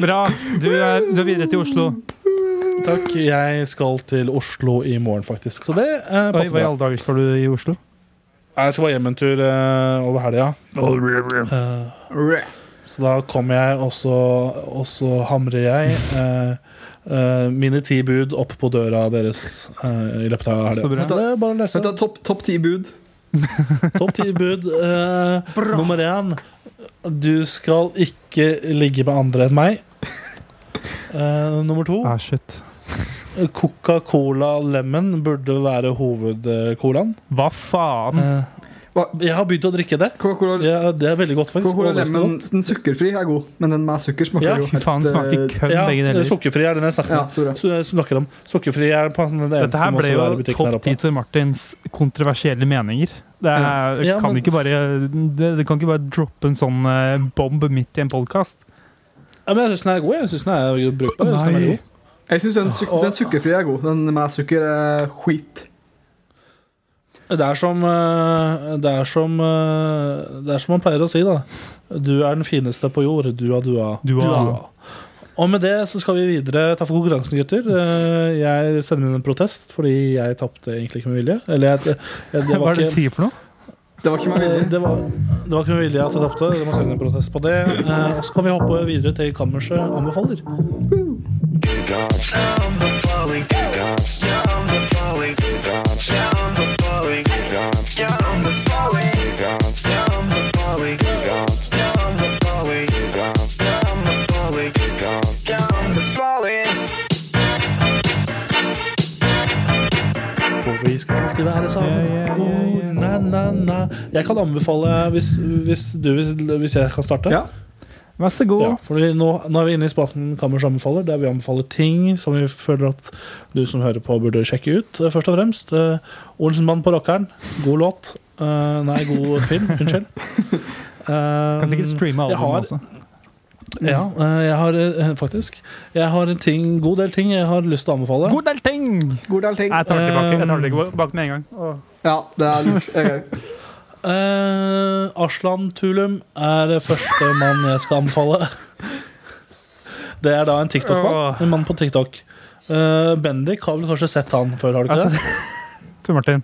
Bra. Du er, du er videre til Oslo. Takk. Jeg skal til Oslo i morgen, faktisk. Så det eh, Oi, passer hva i bra. alle dager skal du i Oslo? Jeg skal bare hjem en tur eh, over helga. Eh, så da kommer jeg, og så, og så hamrer jeg eh, eh, mine ti bud opp på døra deres eh, i løpet av Så bra. helga. Så det er bare å lese. Dette er topp topp ti bud. [LAUGHS] Topp ti bud. eh, nummer én. Du skal ikke ligge med andre enn meg. Eh, nummer to. Ah, shit. Coca-Cola Lemon burde være hovedcolaen. Hva faen? Eh, Hva? jeg har begynt å drikke det. Coca-Cola Det er, det veldig godt, faktisk. Coca-Cola Lemon, den sukkerfri er god, men den med sukker smaker Ja, jo faen, smaker eh, kødd, Ja, begge deler. Sukkerfri er den jeg snakker Ja, snakker om Sukkerfri er på den eneste Dette her ble jo topp ti til Martins kontroversielle meninger. Det er, Ja, kan men- ikke bare, det, det kan ikke bare droppe en sånn eh, bomb midt i en podkast. Ja, men jeg syns den er god. Jeg synes den er brukbar. Jeg synes den er god. Jeg syns den, suk den sukkerfrie er god. Den med sukker er skit. Det er som eh, Det er som eh, Det er som man pleier å si, da. Du er den fineste på jord. Dua, dua. Dua. Og med det så skal vi videre ta for konkurransen, gutter. Eh, Jeg sender inn en protest fordi jeg tapte egentlig ikke med vilje. Eller jeg, jeg, det Hva er det du sier for noe? Det var ikke Eh, vilje. Det var, det var ikke med vilje at jeg tapte. vi må sende en protest på det. Og så kan vi hoppe videre til Kammerset anbefaler. Oh, jeg kan anbefale, hvis, hvis, du, hvis jeg kan starte. Ja. Vær så god. Ja, fordi nå, nå er vi inne i spalten Kammers anbefaler, der vi anbefaler ting som vi føler at du som hører på, burde sjekke ut. eh, Først og fremst uh, Olsenmann på rockeren. God låt. Uh, nei, god film. Unnskyld. Uh, [LAUGHS] Kan sikkert streame albumet også. Ja, eh, jeg har eh, faktisk Jeg har en ting, god del ting jeg har lyst til å anbefale. God del ting! God del ting. Jeg tar det tilbake, jeg tar det tilbake med en gang. Åh. Ja, det er lurt. Jeg- Eh, Aslan Tulum er første mann jeg skal anbefale. Det er da en TikTok-mann. En mann på TikTok. Uh, Bendik har vel kanskje sett han før, har du ikke Altså, det? [LAUGHS] Tor Martin.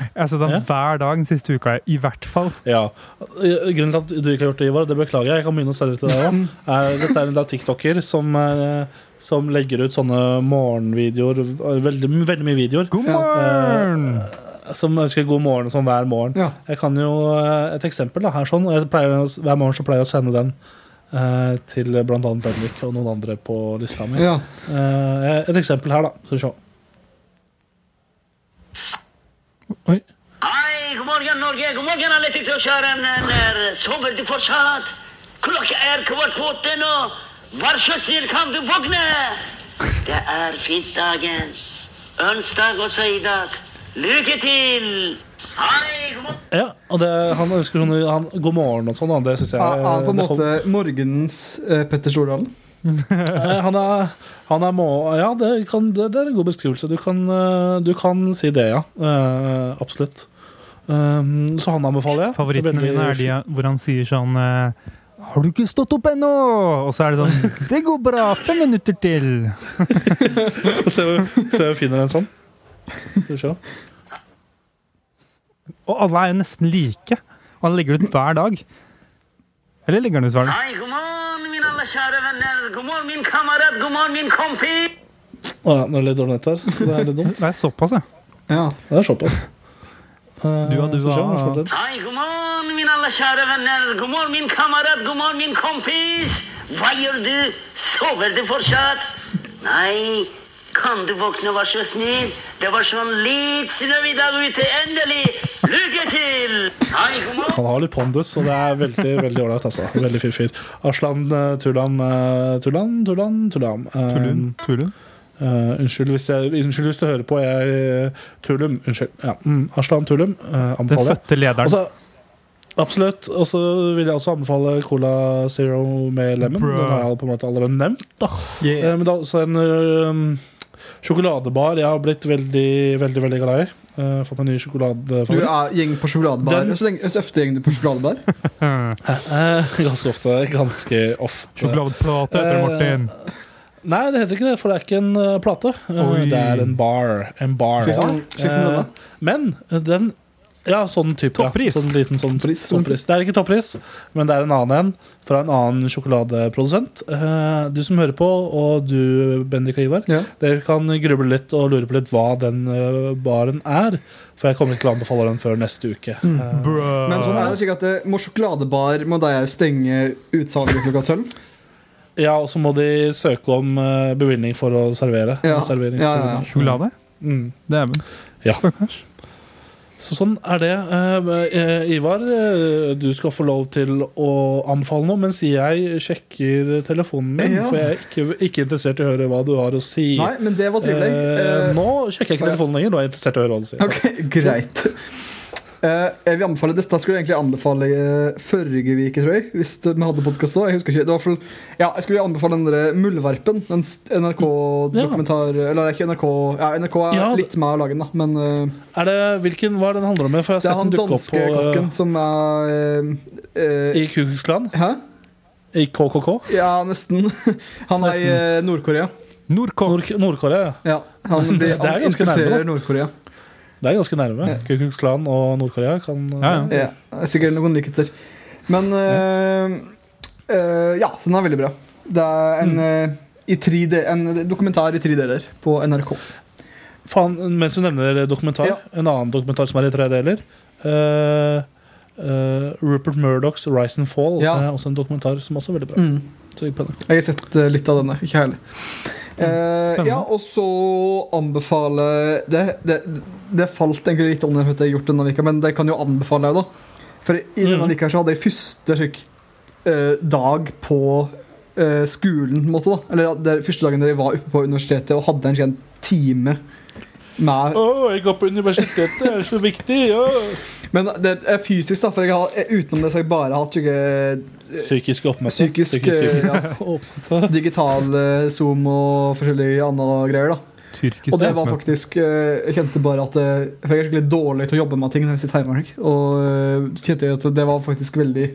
Jeg har sett han Ja. hver dag den siste uka, i hvert fall. Ja. Grunnen til at du ikke har gjort det, Ivar, det beklager jeg. Jeg kan begynne å selge til deg òg. [LAUGHS] Dette er en del TikToker som, eh, som legger ut sånne morgenvideoer. Veldig, veldig mye videoer. God morgen! morgen! Som ønsker god morgen sånn hver morgen. Ja. Jeg kan jo eh, Et eksempel da, her sånn og jeg pleier, Hver morgen så pleier jeg å sende den eh, til bl.a. Bendik og noen andre på lista mi. Ja. Eh, et eksempel her, da. Skal vi se. Oi. Hei, god morgen Norge, god morgen alle TikTok-kjørere. Sover du fortsatt? Klokka er kvart på åtte nå. Vær så snill, kan du våkne? Det er fint dagen. Onsdag også i dag. Lykke til! Ja, og det, han ønsker sånn han, god morgen og sånn. Det syns jeg Er han på en måte morgenens eh, Petter Stordalen? [LAUGHS] Eh, Han er, han er må... Ja, det, kan, det, det er en god beskrivelse. Du kan, eh, du kan si det, ja. Eh, absolutt. Um, så han anbefaler jeg. Favorittene Veldig- mine er de hvor han sier sånn Har du ikke stått opp ennå? Og så er det sånn [LAUGHS] Det går bra! Fem minutter til! [LAUGHS] Se om jeg finner en sånn. Skal vi se. Og alle er jo nesten like. Og han legger det ut hver dag. Eller legger han ut hver dag? Hei, god morgen, mine alle kjære venner. God morgen, min kamerat. God morgen, min kompis. Å ja, nå er det litt dårlig nett her, så det er litt dumt. Det er såpass, ja. Ja. Det er såpass. Eh, Du og du se, og-? Hei, god morgen, mine alle kjære venner. God morgen, min kamerat. God morgen, min kompis. Hva gjør du? Sover du fortsatt? Nei. Kan du våkne, vær så snill? Det var sånn litt snø i dag ute. Endelig. Lykke til! Hei. Han har litt pondus, og det er veldig veldig ålreit. Altså. Veldig fin fyr. Arslan uh, Turlan uh, Turlan, Turlan, Turlan. Um, Tulum. Tulum. Uh, unnskyld, hvis jeg, unnskyld hvis du hører på. Jeg Tulum. Unnskyld. Ja. Mm, Arslan Tulum uh, anbefaler Den fødte lederen. Også, absolutt. Og så vil jeg også anbefale Cola Zero med lemon. Bro. Den har jeg på en måte allerede nevnt. Da. Yeah. Eh, men da, så en uh, sjokoladebar jeg har blitt veldig, veldig veldig glad i. Uh, fått meg ny Du er gjeng på sjokoladebar. Den- Så, lenge, så ofte gjeng du på sjokoladebar? [LAUGHS] Eh, ganske ofte. Ganske ofte. Sjokoladeplate heter det, Martin. Nei, det heter ikke det, for det er ikke en plate. Oi. det er en bar. En bar. Slik som, slik som denne. Eh, men den Ja, sånn type. Toppris. Ja. Sånn liten sånn Toppris. toppris. Det er ikke toppris, men det er en annen en fra en annen sjokoladeprodusent. Eh, du som hører på, og du, Bendik og Ivar, Ja. dere kan gruble litt og lure på litt hva den uh, baren er. For jeg kommer ikke til å anbefale den før neste uke. Mm. Eh, Men sånn er det slik at må sjokoladebar må de stenge utsalget klokka tolv? ja, og så må de søke om bevilgning for å servere. Ja. Serveringsbevilgning. Sjokolade? Mm. Dæven. Ja. Stakkars. Så sånn er det. Eh, eh, Ivar, eh, du skal få lov til å anbefale noe, mens jeg sjekker telefonen min. Ja. For jeg er ikke, ikke interessert i å høre hva du har å si. Nei, men det var trivelig. Nå sjekker jeg ikke telefonen lenger. Nå er jeg interessert i å høre hva du sier. Ok, [LAUGHS] greit. Eh, jeg vil anbefale Dette skulle jeg egentlig anbefale eh, forrige uke, tror jeg. Hvis vi hadde podcast da. Jeg husker ikke. Det var for, ja, jeg skulle anbefale den der Muldvarpen. Den NRK-dokumentar Eller ikke NRK Ja, NRK er Ja, litt med å lage den, da. Men eh, Er det, hvilken, hva er det den handler om? For jeg det har sett den dukke opp på, kokken som er eh, i KUKUSKLAND Hæ? I KKK. Ja, nesten. [LAUGHS] Han er i eh, Nord-Korea. Nord- Nord-Korea. Nord Ja, han, blir, [LAUGHS] Det er ganske nærme. Nord-Korea. Det er ganske nærme. Ja. Kukuks Klan og Nord-Korea kan Ja, ja. Ja, det er sikkert noen likheter. Men eh, uh, ja, den er veldig bra. Det er en, eh, i tre de, en dokumentar i tre deler på NRK. Faen, mens du nevner dokumentar, Ja. en annen dokumentar som er i tre deler. uh, eh, Rupert Murdochs 'Rise and Fall' Ja. er også en dokumentar som også er veldig bra. Mm. På. Jeg har sett eh, litt av denne. Ikke heller. Eh, ja, og så anbefale det, det, det falt egentlig litt under at jeg har gjort denne vika, men det kan jo anbefale jeg, da. For i denne vika så hadde jeg første slik, eh, dag på eh, skolen, på en måte. da Eller det er første dagen dere var oppe på universitetet og hadde en sånn time med Oh, jeg går på universitetet, det er så viktig! Oh. Men det er fysisk, da, for jeg har, utenom det så har jeg bare hatt ikke Psykisk oppmøte. psykisk Psykisk- eh, ja, digital eh, Zoom og forskjellige andre greier. da Tyrkisk Og det var faktisk eh, Jeg kjente bare at eh, For jeg er skikkelig dårlig til å jobbe med ting når jeg sitter hjemme. Og eh, kjente jeg at det var faktisk veldig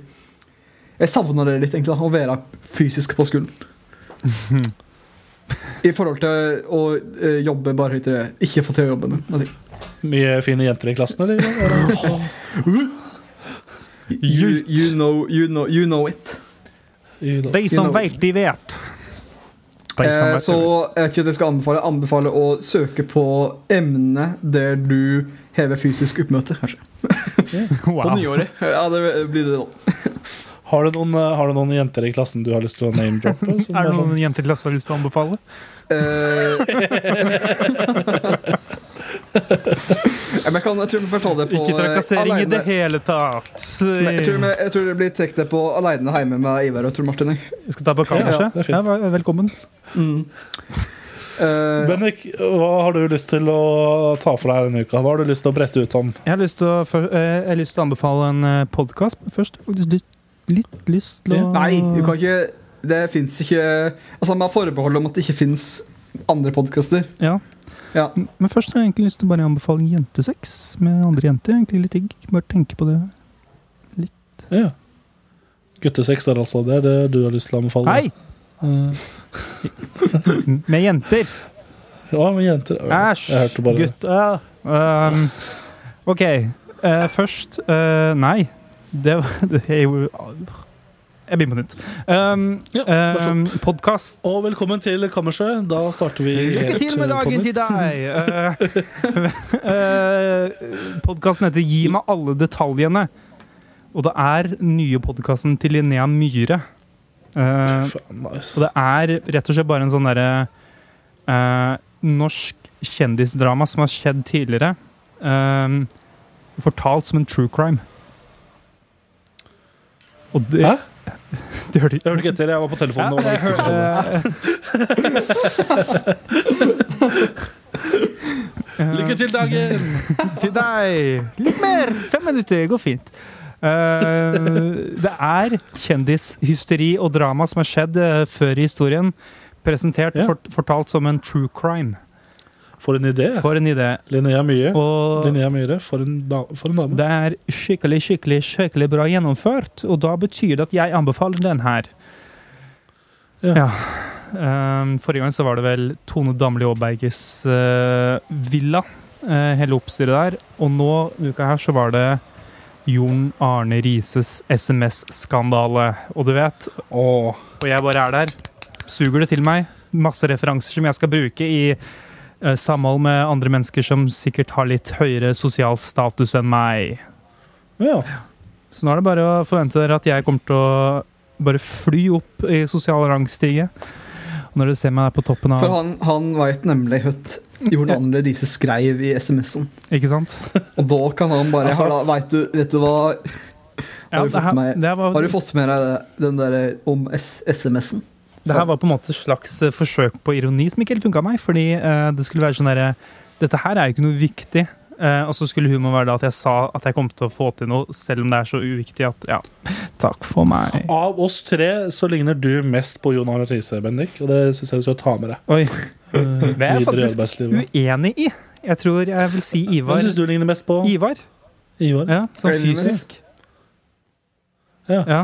Jeg savna det litt, egentlig, da, å være fysisk på skolen. [LAUGHS] I forhold til å eh, jobbe bare det. Ikke få til å jobbe med med. Mye fine jenter i klassen, eller? [LAUGHS] You, you, know, you, know, you know it. I- De som You know. vet, de vet. Eh, så jeg vet ikke at jeg skal anbefale Anbefale å søke på emne der du hever fysisk oppmøte, kanskje. [LAUGHS] På wow. nyåret. Ja, det blir det, da. Har du, noen, eh, har du noen jenter i klassen du har lyst til å name-droppe? [LAUGHS] Er det noen, sånn- noen jenter i klassen du har lyst til å anbefale? Eh, [LAUGHS] men jeg, kan, jeg tror vi får ta det på Ikke trakassering eh, i det hele tatt. Men jeg, tror vi, jeg tror det blir trukket det på aleine hjemme med Ivar og Tor Martin. Vi skal ta på kammerset. Ja, det. Ja, vel- velkommen. Eh, Bennik, hva har du lyst til å ta for deg denne uka? Hva har du lyst til å brette ut om? Jeg har lyst til å, jeg har lyst til å anbefale en podkast først. Lyst- Litt lyst til å nei, du kan ikke Det fins ikke Altså Med forbehold om at det ikke fins andre podkaster. Ja. Ja. Men først har jeg egentlig lyst til å bare anbefale jentesex med andre jenter. Egentlig litt digg. Bare tenke på det. litt. Ja. Guttesex er altså det det du har lyst til å anbefale? Nei! Uh. [LAUGHS] Med jenter. ja, med jenter. Æsj! Jeg Gutt. Ja. Um, OK. Uh, først uh, Nei. Det [LAUGHS] det er jo Jeg begynner på nytt. Um, Ja, um, Podkast. Og velkommen til Kammerset. Da starter vi Lykke helt, til med eh, dagen til deg! [LAUGHS] Uh, uh, podkasten heter Gi meg alle detaljene. Og det er nye podkasten til Linnea Myhre. Uh, nice. og det er rett og slett bare en sånn derre uh, norsk kjendisdrama som har skjedd tidligere. Fortalt som en true crime. Og det, Hæ? [LAUGHS] det hørte Jeg hørte ikke etter. Jeg var på telefonen. ja, jeg hørte, Lykke til dagen! [LAUGHS] til deg! Litt mer! Fem minutter går fint. Eh, det er kjendishysteri og drama som har skjedd eh, før i historien. Presentert, fort, fortalt som en true crime. For en idé. For en idé. Linnea Myhre. Og Linnea Myhre, for en, da, for en dame. det er skikkelig, skikkelig, skikkelig bra gjennomført. Og da betyr det at jeg anbefaler den her. Ja. Ja. Um, forrige gang så var det vel Tone Damli Aaberges uh, villa, uh, hele oppstyret der. Og nå, uka her, så var det Jon Arne Rises SMS-skandale. Og du vet, Åh, og jeg bare er der, suger det til meg. Masse referanser som jeg skal bruke i samhold med andre mennesker som sikkert har litt høyere sosial status enn meg. ja. Så nå er det bare å forvente dere at jeg kommer til å bare fly opp i sosial rangstige. Når dere ser meg der på toppen av For han, han veit nemlig høtt hvordan Arne Riise skreiv i SMS-en. Ikke sant? Og da kan han bare Altså- altså, vet, du, vet du hva Ja, du det, fått her, med- det, var, Har du fått med deg den der om SMS-en? Det her var på en måte et slags eh, forsøk på ironi som ikke helt funka meg. Fordi eh, det skulle være sånn derre Dette her er jo ikke noe viktig. Eh, og så skulle humoren være da at jeg sa at jeg kom til å få til noe, selv om det er så uviktig at Ja, takk for meg. Av oss tre så ligner du mest på Jon Arne Riise, Bendik. Og det syns jeg du skal ta med deg. Oi. eh, Det er jeg faktisk arbeidslivet. uenig i. Jeg tror jeg vil si Hvem Hva syns du ligner mest på? Ivar. Ivar. Ja, sånn fysisk. Ja. Ja.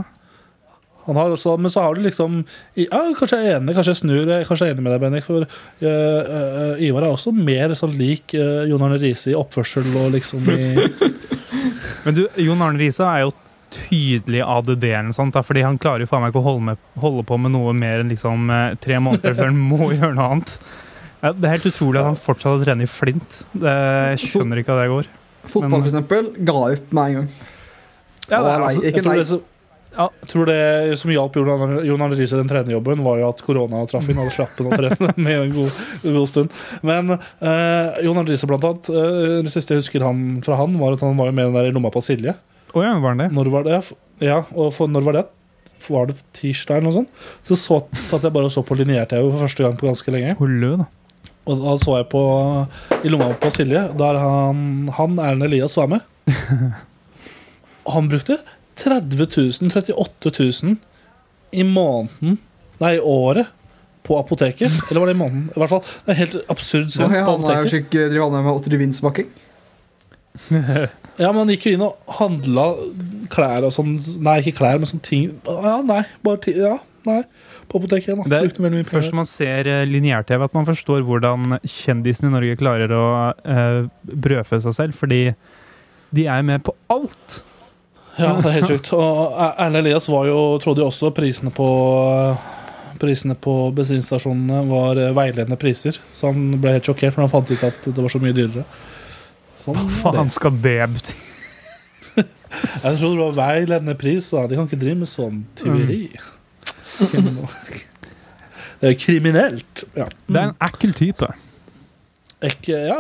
Han har også, men så har du liksom ja, Kanskje jeg er enig, kanskje jeg snur, jeg- kanskje jeg er enig med deg, Bennik. For uh, uh, Ivar er også mer sånn lik uh, Jon Arne Riise i oppførsel og liksom i [LAUGHS] Men du, Jon Arne Riise er jo tydelig ADD eller sånt, da, fordi han klarer jo faen meg ikke å holde, med, holde på med noe mer enn liksom tre måneder før han [LAUGHS] må gjøre noe annet. Ja, det er helt utrolig at han fortsatt har trener i flint. Det, jeg skjønner ikke at det går. Fotball, Men- for eksempel, ga opp med en gang. Ja, det er, altså, ikke nei. Er Jeg tror det som hjalp Jon Arne- Riise den trenerjobben, var jo at korona traff inn, hadde slapp å trene med en god, en god stund. Men eh, Jon Arne Riise, blant annet, eh, det siste jeg husker han, fra han, var at han var jo med den der i lomma på Silje. Oh, ja, var det? Når var det? Ja, og for, når var det? Var det tirsdag eller noe sånt? Så, så satt jeg bare og så på lineær-TV for første gang på ganske lenge. Hollø, da. Og da så jeg på i lomma på Silje, der han, han Erlend Elias var med. [LAUGHS] Han brukte 30 000, 38 000 i måneden Nei, i året på apoteket. Eller var det i måneden? I hvert fall, Det er helt absurd sum ja, på han er jo apoteket. ikke driver han med Otter-vinsmaking. [LAUGHS] Ja, men han gikk jo inn og handla klær og sånn Nei, ikke klær, men sånne ting. Ja, nei, bare ti, Ja, nei. På apoteket da. Det er Først når man ser eh, lineær-TV, at man forstår hvordan kjendisene i Norge klarer å eh, brødfø seg selv. Fordi de er med på alt. Ja, det er helt sjukt. Og Erlend Elias var jo, trodde jo også prisene på Prisene på bensinstasjonene var eh, veiledende priser, så han ble helt sjokkert når han fant ut at det var så mye dyrere. Sånn Hva faen det. skal det bety? [LAUGHS] Jeg trodde det var veiledende pris, Da. de kan ikke drive med sånn tyveri. [LAUGHS] Det er kriminelt. Ja. Det er en ekkel type. Ikke, ja,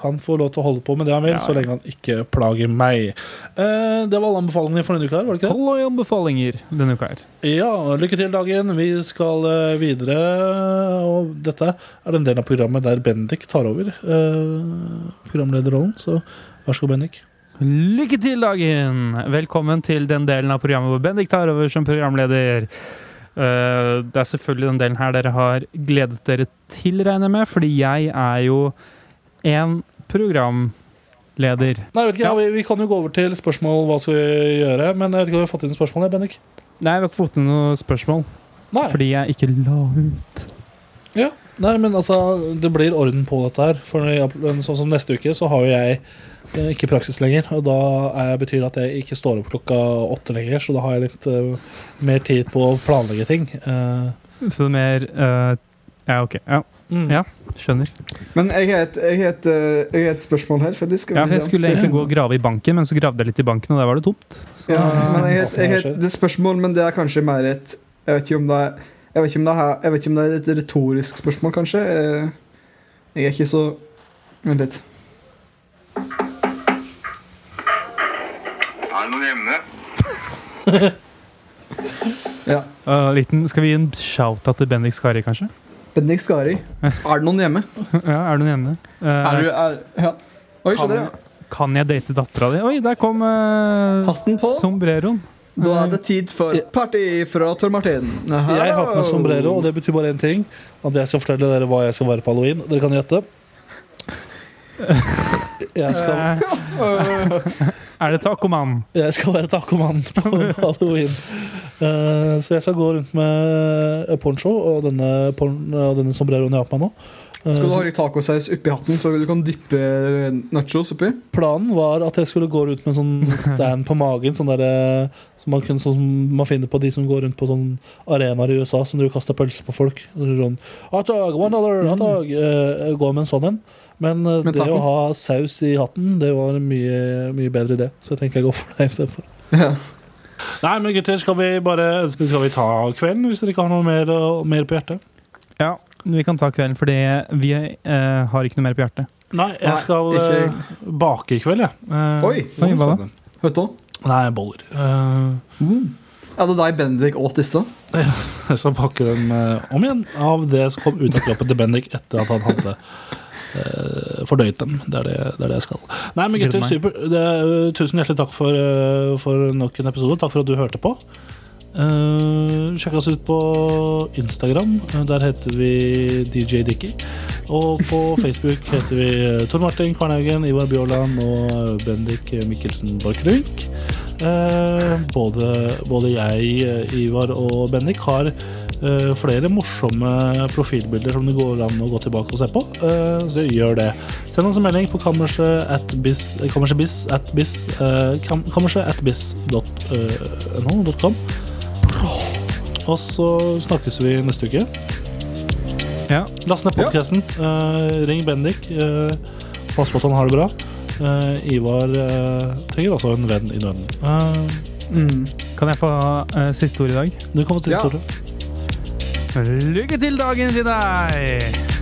han får lov til å holde på med det han vil, Ja, så lenge han ikke plager meg. Eh, det var alle anbefalingene for denne uka, her, var det ikke det? Alle anbefalinger denne uka her. Ja, lykke til dagen. Vi skal eh, videre. Og dette er den delen av programmet der Bendik tar over eh, programlederrollen. Så vær så god, Bendik. Lykke til, dagen! Velkommen til den delen av programmet hvor Bendik tar over som programleder. Eh, det er selvfølgelig den delen her dere har gledet dere til, regner jeg med, fordi jeg er jo en programleder. Nei, jeg vet ikke, ja. vi, vi kan jo gå over til spørsmål hva skal vi gjøre. Men jeg vet ikke om vi har fått inn spørsmål, jeg, Nei, vi har ikke fått inn noe spørsmål, Nei. fordi jeg ikke la ut. Ja, Nei, men altså, det blir orden på dette her. For sånn som neste uke, så har jo jeg eh, ikke praksis lenger. Og da er, betyr det at jeg ikke står opp klokka åtte lenger, så da har jeg litt uh, mer tid på å planlegge ting. Uh, Så det er mer uh, Ja, OK. Ja, mm. Ja. skjønner. Men jeg har et, et, jeg et spørsmål her. For Skal Ja, for jeg skulle egentlig gå og grave i banken, men så gravde jeg litt i banken, og der var det tomt. Så Ja, men jeg jeg har det er spørsmål, men det er kanskje mer et Jeg vet ikke om det er jeg vet, ikke om det er, jeg vet ikke om det er et retorisk spørsmål, kanskje. Jeg er ikke så Vent litt. Ja. Uh, [LAUGHS] liten, skal vi gi en shout-out til Bendik Skari, kanskje? Bendik Skari. [LAUGHS] Er det noen hjemme? ja, er det noen hjemme? Uh, Er du er, Ja. Oi, kan, skjønner jeg. kan jeg date dattera di? Oi, der kom uh, Hatten på. sombreroen. Da er det tid for party fra Tor Martin. Aha. Jeg har hatt med sombrero, og det betyr bare én ting. At jeg skal fortelle dere hva jeg skal være på halloween. Dere kan gjette. [LAUGHS] Jeg skal, er det tacomann? jeg skal være tacomann på halloween. Uh, så jeg skal gå rundt med poncho og denne, pon og denne sombreroen jeg har på meg nå. Eh, Skal du ha litt tacosaus oppi hatten, så du kan dyppe nachos oppi? planen var at jeg skulle gå rundt med sånn stand på magen, sånn der, eh, som man, kunne, sånn som man finner på de som går rundt på sånn arenaer i USA, som du kaster pølser på folk. Sånn, hot dog, one dollar, hot dog. Uh, gå med en sånn en. Men Men det å ha saus i hatten, det var en mye, mye bedre idé. Så jeg tenker jeg går for det istedenfor. Ja. Nei, men gutter, skal vi bare Skal vi ta kvelden, hvis dere ikke har noe mer, eh, mer på hjertet? Ja, vi kan ta kvelden, fordi vi eh, har ikke noe mer på hjertet. Nei, jeg Nei, skal ikke- eh, bake i kveld, jeg. Eh, Oi. Oi, hva da? Høtta? Nei, boller. Eh, Er det deg Bendik åt disse? [LAUGHS] Jeg skal pakke dem eh, om igjen av det som kom ut av kroppen til Bendik etter at han hadde eh, fordøyet dem. Det er det, det er det jeg skal. Nei, men gutter, super. Det, er, eh, tusen hjertelig takk for, eh, for nok en episode. Takk for at du hørte på. Uh, sjekk oss ut på Instagram. Eh, Der heter vi DJ Dickie. Og på [LAUGHS] Facebook heter vi eh, Tor Martin Kvernhaugen, Ivar Bjørland og Bendik Mikkelsen Borchgrevink. Eh, både, både jeg, eh, Ivar og Bendik har eh, flere morsomme profilbilder som det går an å gå tilbake og se på. Så gjør det. Send oss en melding på kammerset at bis, kammersetbiz at bis, kammerset at bis.no.com. Og så snakkes vi neste uke. Ja. Last ned podkasten. ring Bendik. pass på at han har det bra. Eh, Ivar eh, trenger også en venn i nøden. Eh, Mm. Kan jeg få uh, siste ord i dag? Du kommer til Ja. historie. Lykke til dagen til deg!